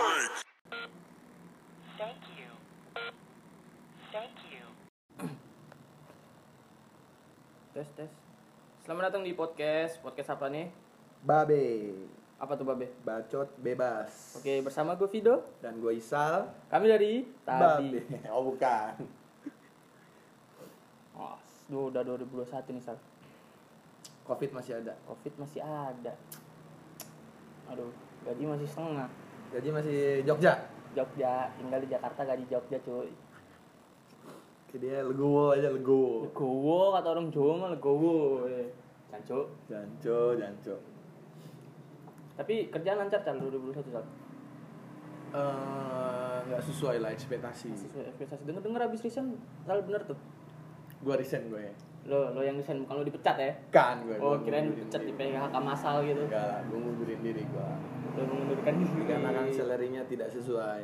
Thank you. Thank you. Tes tes. Selamat datang di podcast. Podcast apa nih? Babe, Apa tuh Babe? bacot bebas. Oke, bersama gue Vido. Dan gue Isal. Kami dari tadi. Babe. Oh bukan. Oh, duh, udah 2021 nih, Sal. Covid masih ada. Covid masih ada. Aduh, gaji masih setengah. Jadi masih Jogja. Jogja, tinggal di Jakarta gak di Jogja, cuy. Oke, dia legowo aja legowo. Legowo kata orang Jawa mah legowo. eh. Jancu. Janco, janco. Tapi kerjaan lancar Sal 2021, Sal. Eh, nggak sesuai lah ekspektasi. Sesuai ekspektasi. Denger-denger abis resign, Sal bener tuh. Gue resign gue. Lo, lo yang resign bukan lo dipecat ya? Kan gue. Oh, kirain dipecat di. PHK masal gitu. Enggak lah, gue ngundurin diri gue. Lo mengundurkan diri. Karena kan salary-nya tidak sesuai.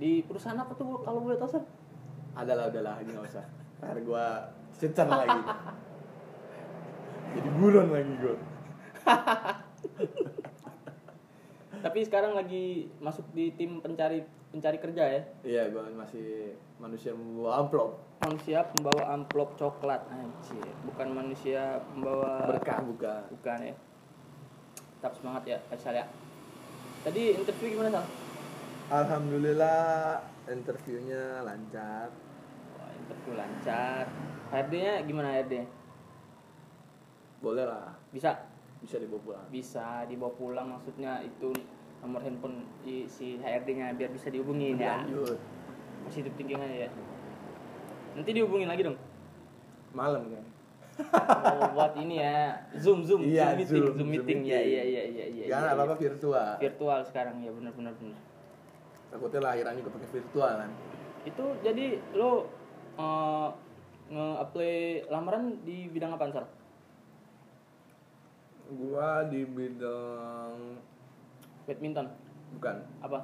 Di perusahaan apa tuh kalau boleh tahu, Sal? Ada lah, udah lah, ini nggak usah. Ntar gue cecer lagi. Jadi buron lagi gue. Tapi sekarang lagi masuk di tim pencari pencari kerja ya. Iya, gue masih manusia membawa amplop. Manusia pembawa amplop coklat anjir, bukan manusia pembawa Berkah bukan. Bukan ya. Tetap semangat ya, Faisal ya. Tadi interview gimana, Sal? Alhamdulillah interviewnya lancar. Wah, interview lancar. HRD-nya gimana HRD? Boleh lah, Bisa bisa dibawa pulang. bisa dibawa pulang maksudnya itu nomor handphone si HRD-nya biar bisa dihubungin ya. Lanjut. Positif thinking aja ya. Nanti dihubungin lagi dong. Malam kan. Oh, buat ini ya. Zoom, Zoom, Iya, Zoom meeting, Zoom, Zoom, Zoom meeting. Ya, meeting. iya, iya, iya, iya. Jangan iya, apa-apa iya. virtual. Virtual sekarang ya, benar benar benar. Takutnya lahiran juga pakai virtual kan. Itu jadi lo eh, nge-apply lamaran di bidang apa, Sar? Gua di bidang Badminton. bukan Apa?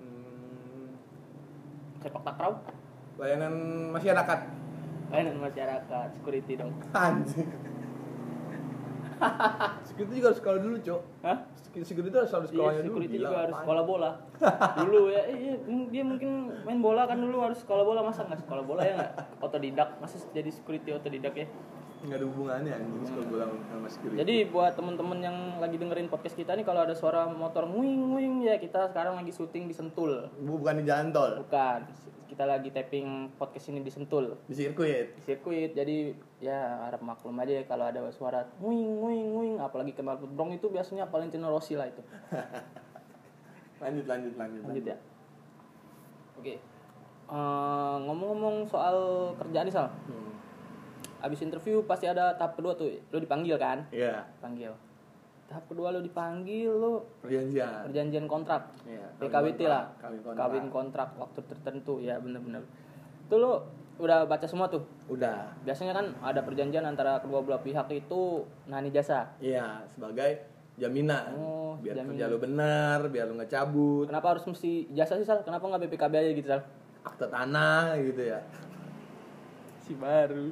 hmm, Sepak takraw? layanan masyarakat. Layanan masyarakat, security dong. Anjing. Security juga harus sekolah dulu, Cok. Hah? Security itu harus harus Iya, dulu. security juga harus sekolah bola. dulu ya, iya, dia mungkin main bola kan dulu harus sekolah bola masa nggak sekolah bola ya nggak? Otodidak, masa jadi security otodidak ya? Nggak ada hubungannya anjing sekolah bola sama security. Jadi buat temen-temen yang lagi dengerin podcast kita nih kalau ada suara motor nguing nguing ya kita sekarang lagi syuting di Sentul. Bu- bukan di jalan tol, Bukan, kita lagi tapping podcast ini di Sentul. di sirkuit. Di sirkuit. Jadi ya harap maklum aja ya kalau ada suara nguing nguing nguing apalagi kenal brong itu biasanya Valentino Rossi lah itu. Lanjut lanjut lanjut. Lanjut ya. Oke. Eh, ngomong-ngomong soal kerjaan nih Sal. Hmm. Abis interview pasti ada tahap kedua tuh. Lo dipanggil kan? Iya, Panggil. Tahap kedua lo dipanggil lo perjanjian. perjanjian kontrak. Iya, PKWT lah. Kawin kontrak. Kawin kontrak waktu tertentu ya bener-bener. Itu lo udah baca semua tuh. Udah. Biasanya kan ada perjanjian antara kedua belah pihak itu nani jasa. Iya, sebagai jaminan. Oh, biar jaminan. kerja lu benar, biar lu nggak cabut, Kenapa harus mesti jasa sih Sal? Kenapa nggak BPKB aja gitu Sal? akte tanah gitu ya. Si baru.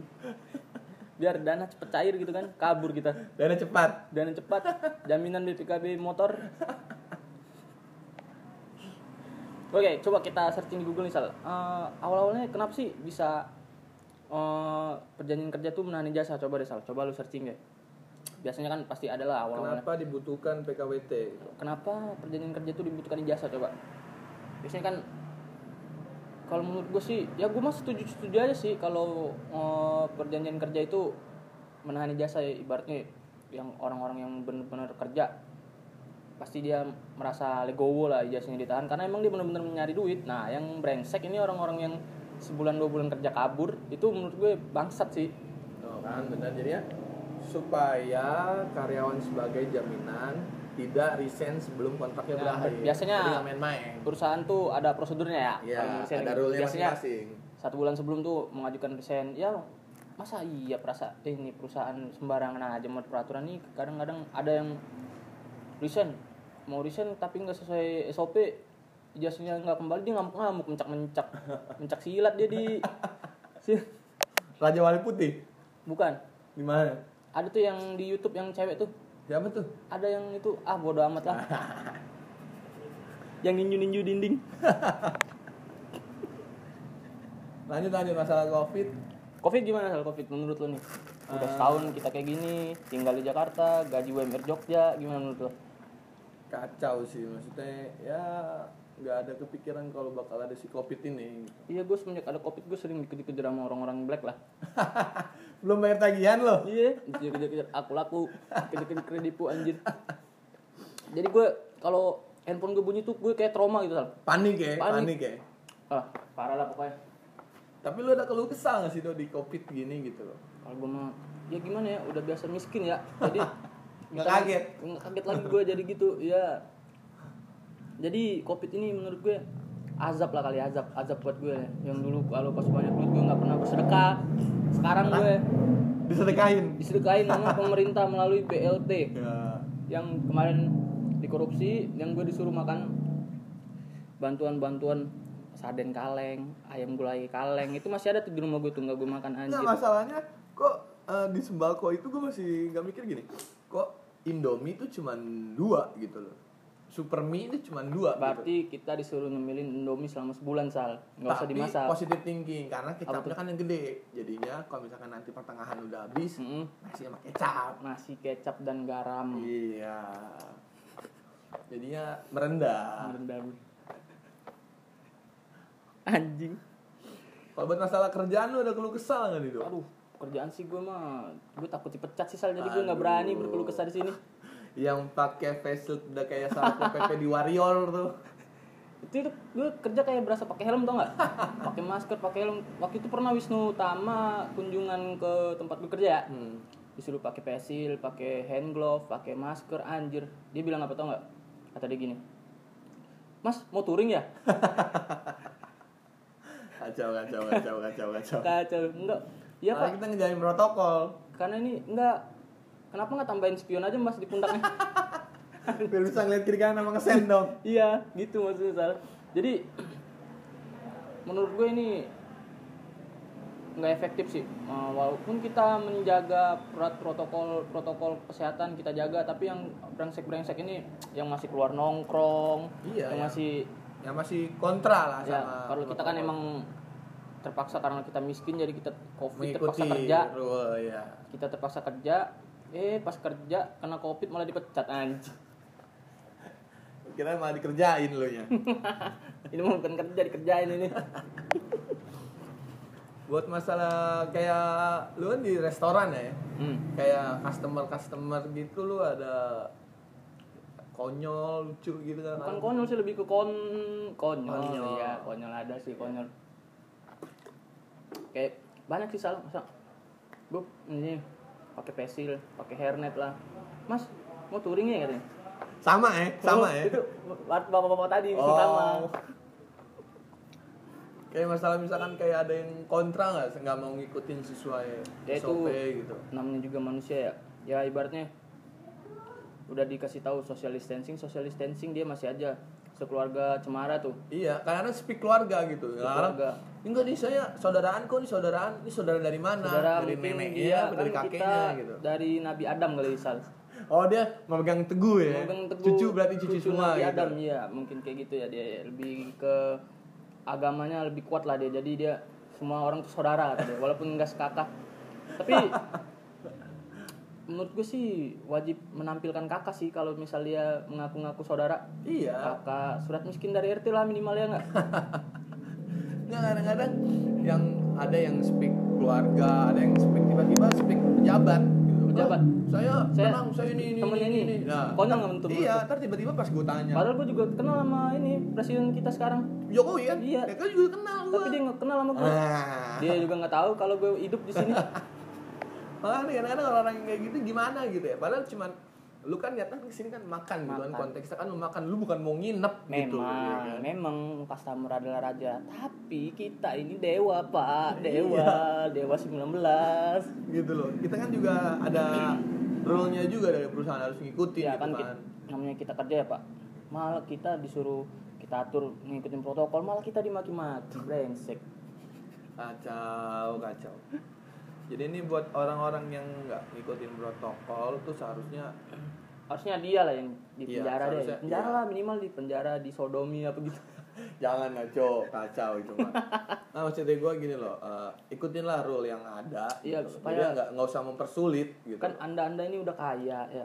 Biar dana cepet cair gitu kan, kabur kita. Dana cepat. Dana cepat, jaminan BPKB motor. Oke, coba kita searching di Google nih Sal. Eh, awal-awalnya kenapa sih bisa eh, perjanjian kerja tuh menahan jasa? Coba deh Sal, coba lu searching deh. Biasanya kan pasti ada lah awal-awalnya. Kenapa dibutuhkan PKWT? Kenapa perjanjian kerja itu dibutuhkan ijazah coba? Biasanya kan kalau menurut gue sih, ya gue mah setuju setuju aja sih kalau eh, perjanjian kerja itu menahan ijazah ya, ibaratnya yang orang-orang yang benar-benar kerja pasti dia merasa legowo lah ijazahnya ditahan karena emang dia benar-benar nyari duit. Nah, yang brengsek ini orang-orang yang sebulan dua bulan kerja kabur itu menurut gue bangsat sih. Kan benar jadinya supaya karyawan sebagai jaminan tidak resign sebelum kontraknya Nah, berakhir. biasanya- main-main. Perusahaan tuh ada prosedurnya ya. Iya, ada rule-nya Biasanya masing-masing. satu bulan sebelum tuh mengajukan resign ya masa iya perasa eh, ini perusahaan sembarangan aja buat peraturan nih kadang-kadang ada yang resign mau resign tapi nggak sesuai SOP ijazahnya nggak kembali dia ngamuk-ngamuk mencak-mencak mencak silat dia di si- Raja Wali Putih. bukan Di mana? ada tuh yang di YouTube yang cewek tuh Siapa tuh? ada yang itu ah bodo amat lah yang ninju-ninju dinding. lanjut lanjut masalah covid Covid gimana soal Covid menurut lo nih? Udah Eh. setahun kita kayak gini, tinggal di Jakarta, gaji UMR Jogja, gimana menurut lo? kacau sih maksudnya ya nggak ada kepikiran kalau bakal ada si covid ini Iya gue semenjak ada Covid gue sering dikejar-kejar sama orang-orang black lah. belum bayar tagihan loh Iya, dikejar-kejar aku laku, dikejar-kejar kreditku anjir. Jadi gue kalau handphone gue bunyi tuh gue kayak trauma gitu sal. panik ya Panik. panik, ya Ah, parah lah pokoknya. tapi lu ada keluh kesal nggak sih tuh di covid gini gitu loh Kalau gue mah ya gimana ya, udah biasa miskin ya. Jadi Nggak kaget? Nggak kaget lagi gue jadi gitu, ya. Jadi Covid ini menurut gue azab lah kali azab, azab buat gue. Yang dulu kalau pas banyak duit gue nggak pernah bersedekah. Sekarang gue disedekahin disedekahin sama pemerintah melalui BLT ya. Yang kemarin dikorupsi, yang gue disuruh makan. Bantuan-bantuan sarden kaleng, ayam gulai kaleng itu masih ada tuh di rumah gue tuh nggak gue makan anjir. Nggak masalahnya kok eh, di sembako itu gue masih nggak mikir gini. Kok Indomie itu cuman dua gitu loh Super mie itu cuman dua gitu. Berarti kita disuruh nyemilin Indomie selama sebulan sal, nggak usah dimasak. positif thinking karena kecapnya kan yang gede. Jadinya kalau misalkan nanti pertengahan udah habis, Mm-mm. nasi sama kecap. Nasi kecap dan garam. Iya. Jadinya merendah. Rendam. Anjing. Kalau buat masalah kerjaan lu ada keluh kesal nggak nih? Aduh, kerjaan sih gue mah gue takut dipecat sih sal, jadi gue nggak berani berkeluh kesah di sini. Yang pakai face shield udah kayak satpol pp di Warrior tuh. Itu, itu gue kerja kayak berasa pakai helm tau nggak? pakai masker, pakai helm. Waktu itu pernah Wisnu Tama kunjungan ke tempat gue kerja ya. Hmm. disuruh pakai pesil, pakai hand glove, pakai masker, anjir. Dia bilang apa tau nggak? Kata dia gini, Mas mau touring ya? Kacau, kacau, kacau, kacau, kacau. Kacau, enggak. Iya Malah pak, kita ngejalin protokol. karena ini enggak. Kenapa nggak tambahin spion aja mas di pundaknya? Biar bisa ngeliat kiri kanan sama ngesen dong. iya, gitu maksudnya Sal. Jadi menurut gue ini nggak efektif sih. Eh, walaupun kita menjaga perat protokol protokol kesehatan kita jaga, tapi yang brengsek brengsek ini yang masih keluar nongkrong, Iya, yang iya. masih Yang masih kontra lah ya sama kalau kita kan emang terpaksa karena kita miskin jadi kita covid mengikuti terpaksa kerja rule ya. kita terpaksa kerja eh pas kerja kena covid malah dipecat anjing Kira malah dikerjain lu nya. ini bukan kerja dikerjain ini Buat masalah kayak lu kan di restoran ya. hmm. Kayak customer-customer gitu lu ada konyol lucu gitu kan. bukan konyol sih lebih ke kon konyol, Konyol. ya konyol ada sih konyol kayak banyak sih salah masa gue ini pakai pesil pakai hairnet lah mas mau touring ya katanya Sama ya, sama Oh, ya. itu bapak-bapak tadi Oh. sama Kayak masalah misalkan kayak ada yang kontra nggak, nggak mau ngikutin sesuai Ya, itu- gitu. namanya juga manusia ya ya ibaratnya udah dikasih tahu social distancing social distancing dia masih aja sekeluarga cemara tuh Iya, kadang-kadang speak keluarga gitu. Speak keluarga. Enggak nih saya saudaraan kok, nih saudaraan, ini saudara dari mana? saudara dari neneknya, apa dari kan kakeknya kita gitu. dari Nabi Adam kali sal Oh dia memegang teguh ya. Memegang teguh Cucu berarti cucu, semua Nabi gitu. Adam iya mungkin kayak gitu ya dia lebih ke agamanya lebih kuat lah dia jadi dia semua orang tuh saudara kata dia walaupun enggak sekakak tapi menurut gue sih wajib menampilkan kakak sih kalau misal dia mengaku-ngaku saudara Iya. kakak surat miskin dari RT lah minimal ya nggak Nggak kadang-kadang yang ada yang speak keluarga, ada yang speak tiba-tiba speak pejabat gitu. Pejabat? "Ah, saya, Saya tenang, saya ini ini temennya ini. ini." Nah, Konyol nggak menurut? Iya, ntar tiba-tiba pas gue tanya. padahal gue juga kenal sama ini presiden kita sekarang Jokowi kan? Iya. Mereka juga kenal gua. tapi dia nggak kenal sama gue Ah. dia juga nggak tahu kalau gue hidup di sini Makanya kadang-kadang orang yang kayak gitu gimana gitu ya. Padahal cuman lu kan niatnya ke sini kan makan, gitu kan Makan. konteksnya kan lu makan lu bukan mau nginep gitu memang ya kan? memang customer adalah raja. Tapi kita ini dewa pak. Iya. dewa dewa 19 gitu loh. Kita kan juga ada rule nya juga dari perusahaan harus ngikutin ya gitu kan kan, kita, namanya kita kerja ya pak. Malah kita disuruh kita atur ngikutin protokol malah kita dimaki-maki. Brengsek. Kacau kacau jadi ini buat orang-orang yang nggak ngikutin protokol tuh seharusnya harusnya dia lah yang di Iya, penjara deh seharusnya- penjara iya. lah minimal di penjara di sodomi apa gitu Jangan ngaco, kacau itu mah. Nah maksudnya gue gini loh, eh, ikutin lah rule yang ada. Iya, gitu. supaya- nggak nggak usah mempersulit gitu. kan anda anda ini udah kaya ya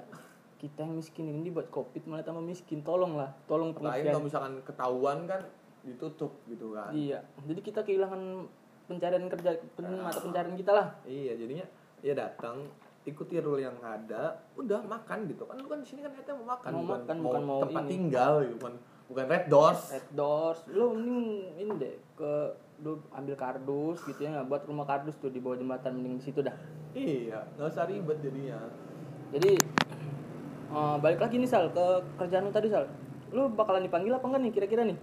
kita yang miskin ini buat covid malah tambah miskin tolong lah tolong Lain pengertian kalau misalkan ketahuan kan ditutup gitu kan. iya jadi kita kehilangan pencarian kerja mata pencarian kita lah Iya, jadinya ya datang ikuti rule yang ada, udah makan gitu kan. Lu kan di sini kan kita mau makan, Mau bukan, makan, mau bukan mau tempat ini. tinggal, gitu. bukan bukan red doors. red doors lo mending ini deh ke lu ambil kardus gitu ya buat rumah kardus tuh di bawah jembatan mending di situ dah Iya, nggak usah ribet jadinya. jadi eh, balik lagi nih sal ke kerjaan lu tadi sal lu bakalan dipanggil apa enggak nih kira-kira nih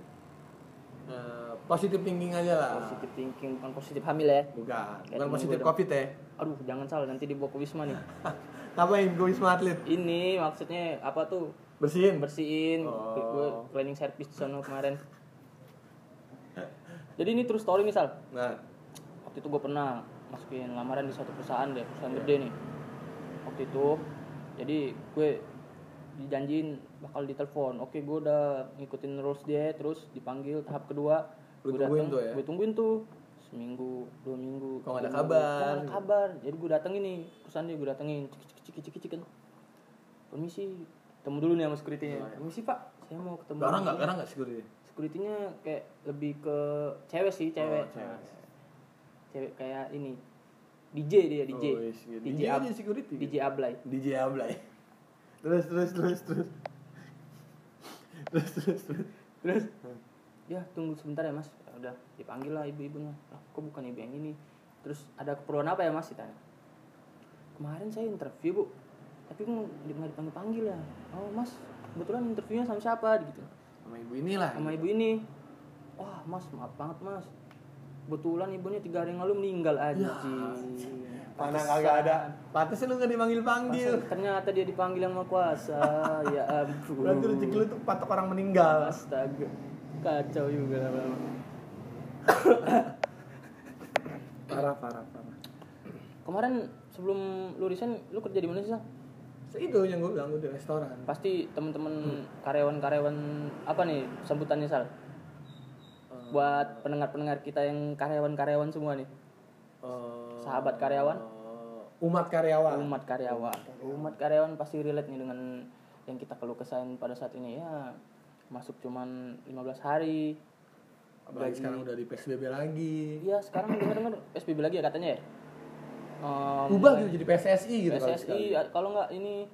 Positive thinking aja lah. positif thinking bukan positif hamil ya Bukan, Kayak bukan positif dong. covid ya. aduh jangan sal nanti dibawa ke wisma nih Ngapain gue wisma atlet? ini maksudnya apa tuh Bersihin. bersihin Oh. gue cleaning service di sana kemarin jadi ini terus story nih sal Nah, waktu itu gue pernah masukin lamaran di suatu perusahaan deh perusahaan Iya. gede nih waktu itu jadi gue dijanjiin bakal ditelepon oke gue udah ngikutin rules dia terus dipanggil tahap kedua Lu Gue tungguin dateng, tuh ya? gue tungguin tuh seminggu dua minggu Kok nggak ada kabar? Nggak ada kabar jadi gue datengin nih perusahaan dia gue datengin cik cik cik cik cik kan permisi ketemu dulu nih sama security-nya Oh, iya. permisi pak saya mau ketemu garang nggak? Garang nggak security? security-nya kayak lebih ke cewek sih cewek, Oh, cewek. Nah, cewek kayak ini DJ dia DJ Oh, yes, gitu. DJ, DJ Ab- security. DJ Ablay DJ Ablay. Terus terus terus terus. Terus terus terus. terus ya tunggu sebentar ya mas. Ya udah dipanggil lah ibu-ibunya. "Lah, kok bukan ibu yang ini? Terus ada keperluan apa ya mas? Ditanya. Kemarin saya interview bu. Tapi kok nggak dipanggil panggil ya? Oh mas kebetulan interviewnya sama siapa? Gitu. Sama ibu inilah. sama ibu ini. Wah mas maaf banget mas. Kebetulan ibunya tiga hari yang lalu meninggal aja Mana kagak ada. Pantesan lu nggak dipanggil panggil. ternyata dia dipanggil sama kuasa. Ya ampun. Berarti rezeki lu tuh patok orang meninggal. astaga kacau juga lama-lama Parah parah parah. kemarin sebelum lu resign lu kerja di mana sih Sal? Itu yang gue bilang gue di restoran. pasti temen-temen karyawan-karyawan apa nih sambutannya sal buat pendengar-pendengar kita yang karyawan-karyawan semua nih Eh, Sahabat karyawan? Umat karyawan. umat karyawan umat karyawan pasti relate nih dengan yang kita keluh kesahin pada saat ini ya masuk cuman 15 hari Apalagi sekarang udah di PSBB lagi. iya sekarang dengar-dengar SPB lagi ya katanya ya Ehm, Ubah gitu jadi PSSI gitu. PSSI kalau nggak ini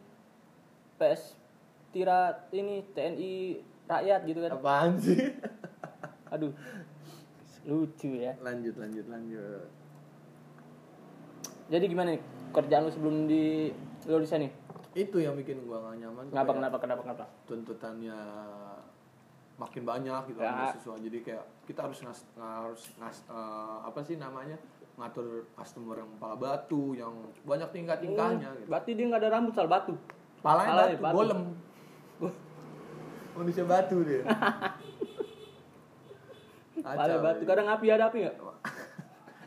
PS Tira ini TNI rakyat gitu kan Apaan sih? aduh lucu ya lanjut lanjut lanjut. jadi gimana nih kerjaan lu sebelum di lu di sini Itu yang bikin gua gak nyaman. kenapa kenapa kenapa kenapa Tuntutannya makin banyak gitu Ya. mahasiswa. Jadi kayak kita harus ngas, harus ngas, eh, apa sih namanya? ngatur customer yang kepala batu, yang banyak tingkah-tingkahnya gitu. berarti dia nggak ada rambut sal batu Palanya Palanya batu, batu. golem. Manusia batu dia. Pala batu kadang api ada api nggak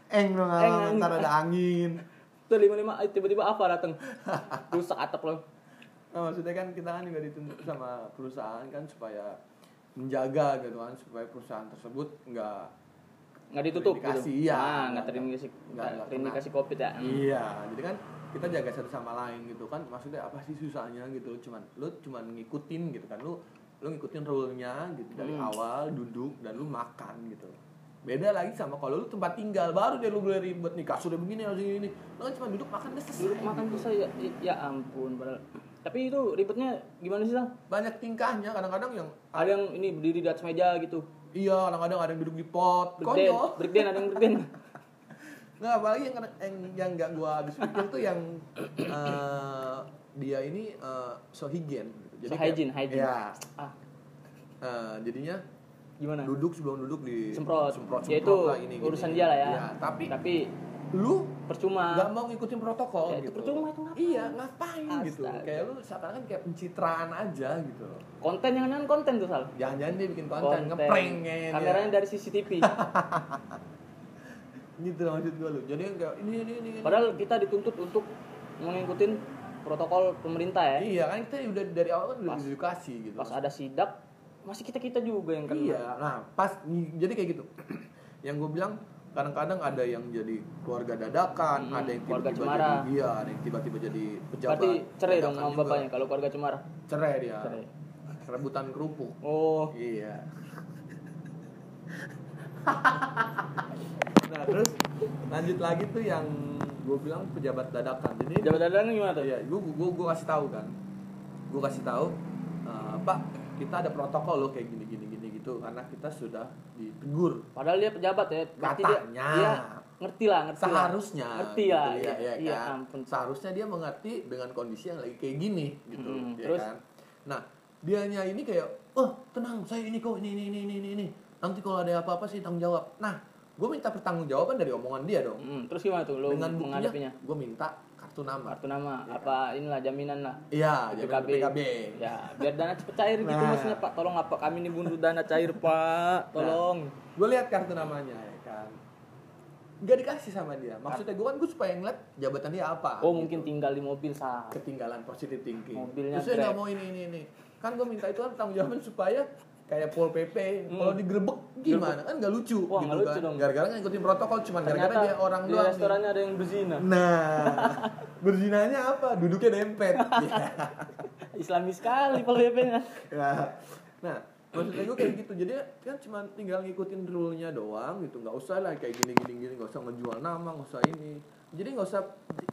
Eng dong ntar ada angin. Tuh lima lima tiba-tiba apa datang rusak atap lo. Nah, maksudnya kan kita kan juga dituntut sama perusahaan kan supaya menjaga gitu kan supaya perusahaan tersebut nggak nggak ditutup gitu. iya. ah nggak terindikasi nggak terindikasi covid ya. Iya jadi kan kita jaga satu sama lain gitu kan maksudnya apa sih susahnya gitu? Cuman lu cuman ngikutin gitu kan lu lu ngikutin rule-nya gitu dari Hmm. awal duduk dan lu makan gitu beda lagi sama kalau lu tempat tinggal baru deh lu boleh ribet nih kasurnya begini harus ini. Lu kan cuma duduk makan udah selesai. Duduk makan susah ya, ya ampun padahal. Tapi itu ribetnya gimana sih sal banyak tingkahnya kadang-kadang yang ada yang ini berdiri di atas meja gitu. Iya kadang-kadang ada yang duduk di pot konyol breakdance ada yang breakdance Nggak, apalagi yang yang yang nggak gua habis pikir tuh yang eh, dia ini eh, so higien gitu. So kayak- hygiene, hygiene. Iya. ah. Eh, jadinya gimana duduk sebelum duduk di semprot, semprot, ya itu lah urusan gini. dia lah ya Iya, tapi tapi lu percuma nggak mau ngikutin protokol Ya, itu gitu. percuma, itu ngapain? Iya, ngapain gitu. Astaga. Kayak lu seakan-akan kayak pencitraan aja gitu. konten yang jangan konten tuh sal Jangan-jangan dia bikin konten, ngeprank kayaknya. kameranya dari CCTV gitu maksud gua lu. Jadi kayak ini ini ini. ini. padahal kita dituntut untuk mengikutin protokol pemerintah ya. Iya kan kita udah dari awal kan udah edukasi gitu. Pas ada sidak masih kita kita juga yang kena. Iya, nah pas jadi kayak gitu. yang gue bilang kadang-kadang ada yang jadi keluarga dadakan, Hmm, ada yang keluarga tiba-tiba cemara. jadi iya, ada yang tiba-tiba jadi pejabat. Berarti cerai dong dadakan sama bapaknya kalau keluarga cemara. Cerai dia. Cerai. Rebutan kerupuk. Oh, Iya. nah terus lanjut lagi tuh yang gue bilang pejabat dadakan. Jadi jabat dadan gimana tuh? Iya, gue gue gue kasih tahu kan. Gue kasih tahu, "Eh, Pak, kita ada protokol loh kayak gini gini gini gitu karena kita sudah ditegur. Padahal dia pejabat ya. Berarti dia, Katanya. dia ngerti lah, ngerti lah. Seharusnya Ngerti lah. gitu ya, Iya, ya iya, kan? ampun. Seharusnya dia mengerti dengan kondisi yang lagi kayak gini gitu, Mm, ya terus? kan. Nah, dianya ini kayak, "Oh, tenang, saya ini kok ini ini ini ini ini. Nanti kalau ada apa-apa sih tanggung jawab." Nah, gue minta pertanggungjawaban dari omongan dia dong. Hmm, terus gimana tuh lo dengan buktinya, gue minta kartu nama. Kartu nama Iya apa inilah jaminan lah. Iya, PKB. PKB. Ya, biar dana cepet cair gitu Nah. maksudnya Pak. Tolong apa kami ini butuh dana cair Pak. Tolong. gue lihat kartu namanya ya kan nggak dikasih sama dia maksudnya gue kan gue supaya ngeliat jabatan dia apa Oh, gitu. mungkin tinggal di mobil sah. ketinggalan positive thinking Mobilnya terus dia nggak mau ini ini ini kan gue minta itu kan tanggung jawaban supaya kayak pol pp Hmm. kalau digerebek gimana? Kan nggak lucu Wah, gitu nggak lucu kan gara-gara ngikutin protokol cuman gara-gara dia orang di doang restorannya ada yang berzina. nah berzinanya apa? Duduknya dempet. Ya. Islami sekali Pak PP-nya. Nah, nah maksudnya gue kayak gitu. Jadi kan cuma tinggal ngikutin rule-nya doang gitu. Nggak usah lah kayak gini gini gini. Nggak usah ngejual nama nggak usah ini. Jadi nggak usah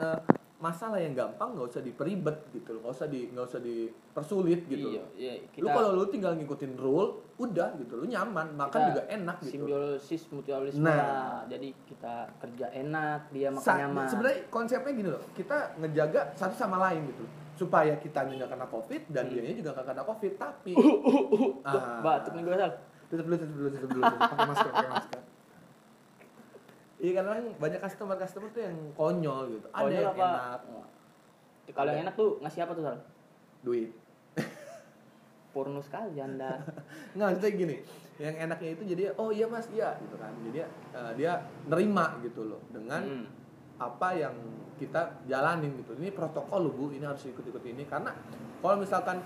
eh, masalah yang gampang nggak usah diperibet gitu loh nggak usah di nggak usah dipersulit gitu Iya, loh. iya. lu Kita kalau lu tinggal ngikutin rule udah gitu lu nyaman makan juga enak gitu simbiosis mutualisme Nah. Jadi kita kerja enak, dia makan Sa- nyaman. sebenarnya konsepnya gini loh kita ngejaga satu sama lain gitu supaya kita nggak kena covid dan Hmm. dianya juga nggak kena covid tapi Wah, batuk nih gue sal. tutup dulu tutup dulu tutup dulu pakai masker pakai masker iya karena kan banyak customer customer tuh yang konyol gitu. Ada Konyol yang apa? enak. Kalau yang enak tuh ngasih apa tuh sal? duit. Porno sekali anda. nggak maksudnya gini. Yang enaknya itu jadi oh iya mas iya gitu kan. Jadi eh, dia nerima gitu loh dengan Hmm. apa yang kita jalanin gitu. Ini protokol loh bu. Ini harus ikut ikut ini. Karena kalau misalkan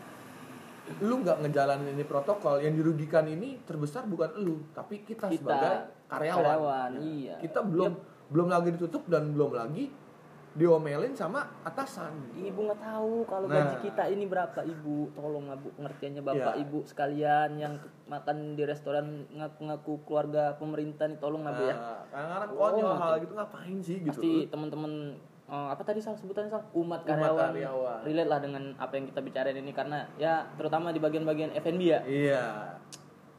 lu nggak ngejalanin ini protokol yang dirugikan ini terbesar bukan lu tapi kita, Kita, sebagai karyawan, karyawan, Ya. iya. kita belum belum lagi ditutup dan belum lagi diomelin sama atasan Ibu nggak tahu kalau Nah. gaji kita ini berapa ibu. Tolong bu pengertiannya bapak Iya. ibu sekalian yang makan di restoran ngaku-ngaku keluarga pemerintah nih tolong lah bu ya. Nah, kadang-kadang Oh, konyol ngerti. hal gitu ngapain sih gitu Pasti teman-teman eh, apa tadi sal sebutannya sal umat Umat karyawan, karyawan. relate lah dengan apa yang kita bicarain ini karena ya terutama di bagian-bagian F&B ya. Iya.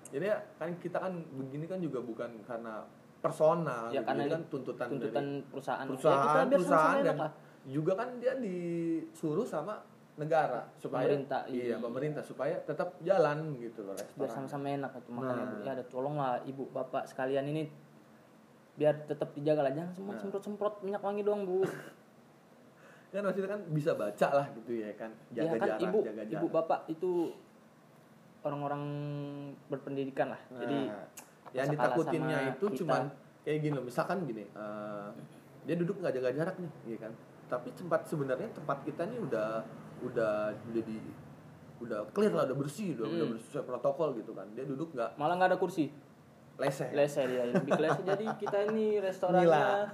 Jadi ya, kan kita kan begini kan juga bukan karena personal, Ya, gitu. karena kan tuntutan, tuntutan dari perusahaan. perusahaan, ya, kita biar perusahaan sama-sama dan lah. juga kan dia disuruh sama negara supaya Pemerintah, iya iya. pemerintah supaya tetap jalan gitu loh biar restoran. sama-sama enak itu makanya Nah. ya ada tolonglah ibu bapak sekalian ini biar tetap dijaga lah jangan semua Nah. semprot semprot minyak wangi doang bu Kan maksudnya kan bisa baca lah gitu ya kan, jaga ya kan jarak, ibu jaga jarak. ibu bapak itu orang-orang berpendidikan lah jadi Nah, yang masa kalah ditakutinnya itu kita. cuman kayak gini loh misalkan gini eh, dia duduk nggak jaga jarak nih iya kan tapi tempat sebenarnya tempat kita nih udah udah udah di udah clear lah udah bersih udah, udah Hmm. sesuai protokol gitu kan dia duduk nggak malah nggak ada kursi leseh leser ya lebih ke leser jadi kita ini restorannya.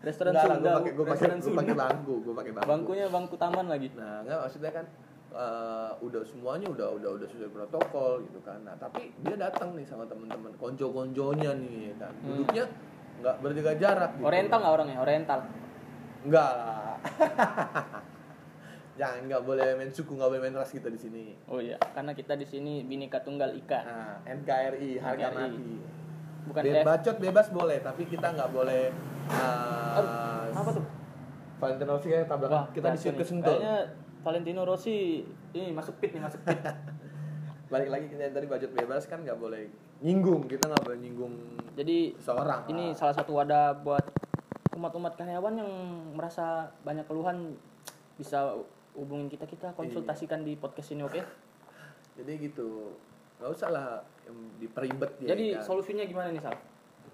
Restoran Enggak Sunda gue pakai gue pakai gue bangku gue pakai bangku bangkunya bangku taman lagi nah nggak maksudnya kan eh, udah semuanya udah udah udah sesuai protokol gitu kan nah tapi dia datang nih sama teman-teman konco-konconya nih kan Hmm. duduknya nggak berjaga jarak gitu. oriental nggak orangnya oriental Enggak lah. Jangan nggak boleh main suku, nggak boleh main ras kita di sini. oh iya karena kita di sini bineka tunggal ika Nah, NKRI harga mati. Bukan Be- bacot bebas boleh, tapi kita nggak boleh. Uh, Aduh, apa tuh Valentino Rossi kayak tabrakan. kita kacau disuruh nih. ke Sentul. Kayaknya Valentino Rossi ini masuk pit nih masuk pit Balik lagi kita yang tadi bacot bebas kan nggak boleh nyinggung. Kita nggak boleh nyinggung jadi seorang. ini lah. salah satu wadah buat umat-umat karyawan yang merasa banyak keluhan bisa hubungin kita kita konsultasikan di podcast ini oke Jadi gitu. Nggak usah lah yang diperibet ya. jadi kan. solusinya gimana nih sal?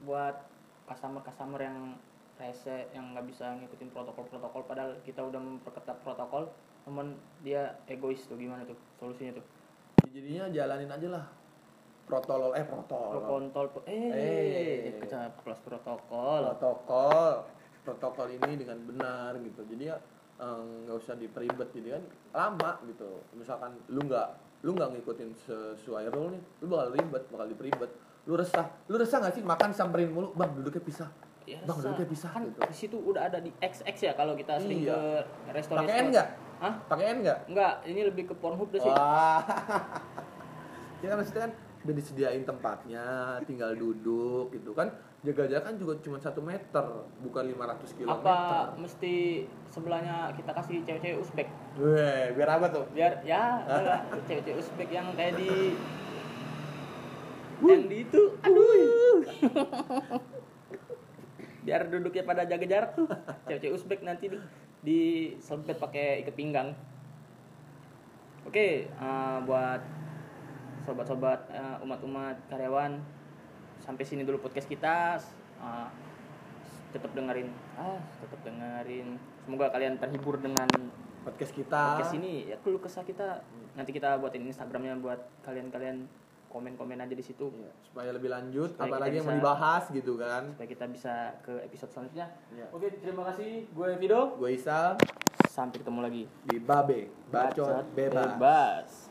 Buat customer customer yang rese yang nggak bisa ngikutin protokol-protokol padahal kita udah memperketat protokol namun dia egois tuh gimana tuh solusinya tuh? Jadinya jalanin aja lah. Protokol eh protokol kontol eh, Eh. kelas protokol. Protokol. Protokol ini dengan benar gitu. Jadi ya eh, nggak usah diperibet jadi kan lama gitu. Misalkan lu nggak lu nggak ngikutin sesuai rule nih lu bakal ribet bakal diperibet lu resah lu resah nggak sih makan samperin mulu bang duduknya pisah Ya, bang rasa. duduknya pisah kan gitu di situ udah ada di XX ya kalau kita sering Iya. ke restoran pakai N nggak Hah? pakai N nggak Enggak, ini lebih ke Pornhub deh sih. Wah. ya kan maksudnya kan udah disediain tempatnya, tinggal duduk gitu kan. Jaga-jaga kan juga cuma satu meter, bukan 500 kilometer. Apa mesti sebelahnya kita kasih cewek-cewek Uzbek? Weh, biar apa tuh? Biar ya cewek-cewek Uzbek yang kayak di yang di itu aduh biar duduknya pada jaga jarak tuh cewek-cewek Uzbek nanti di, di selempet pakai ikat pinggang oke eh, buat sobat-sobat eh, umat-umat karyawan sampai sini dulu podcast kita. Eh, tetap dengerin. Ah tetap dengerin. Semoga kalian terhibur dengan Podcast kita. podcast ini. Ya keluh kesah kita. Nanti kita buatin instagramnya buat kalian-kalian. Komen-komen aja di situ. Iya, supaya lebih lanjut, Supaya apalagi kita yang mau bisa- dibahas gitu kan. supaya kita bisa ke episode selanjutnya. Iya. oke terima kasih. Gue Vido Gue Isal. Sampai ketemu lagi. Di Babe, bacot bebas. bebas.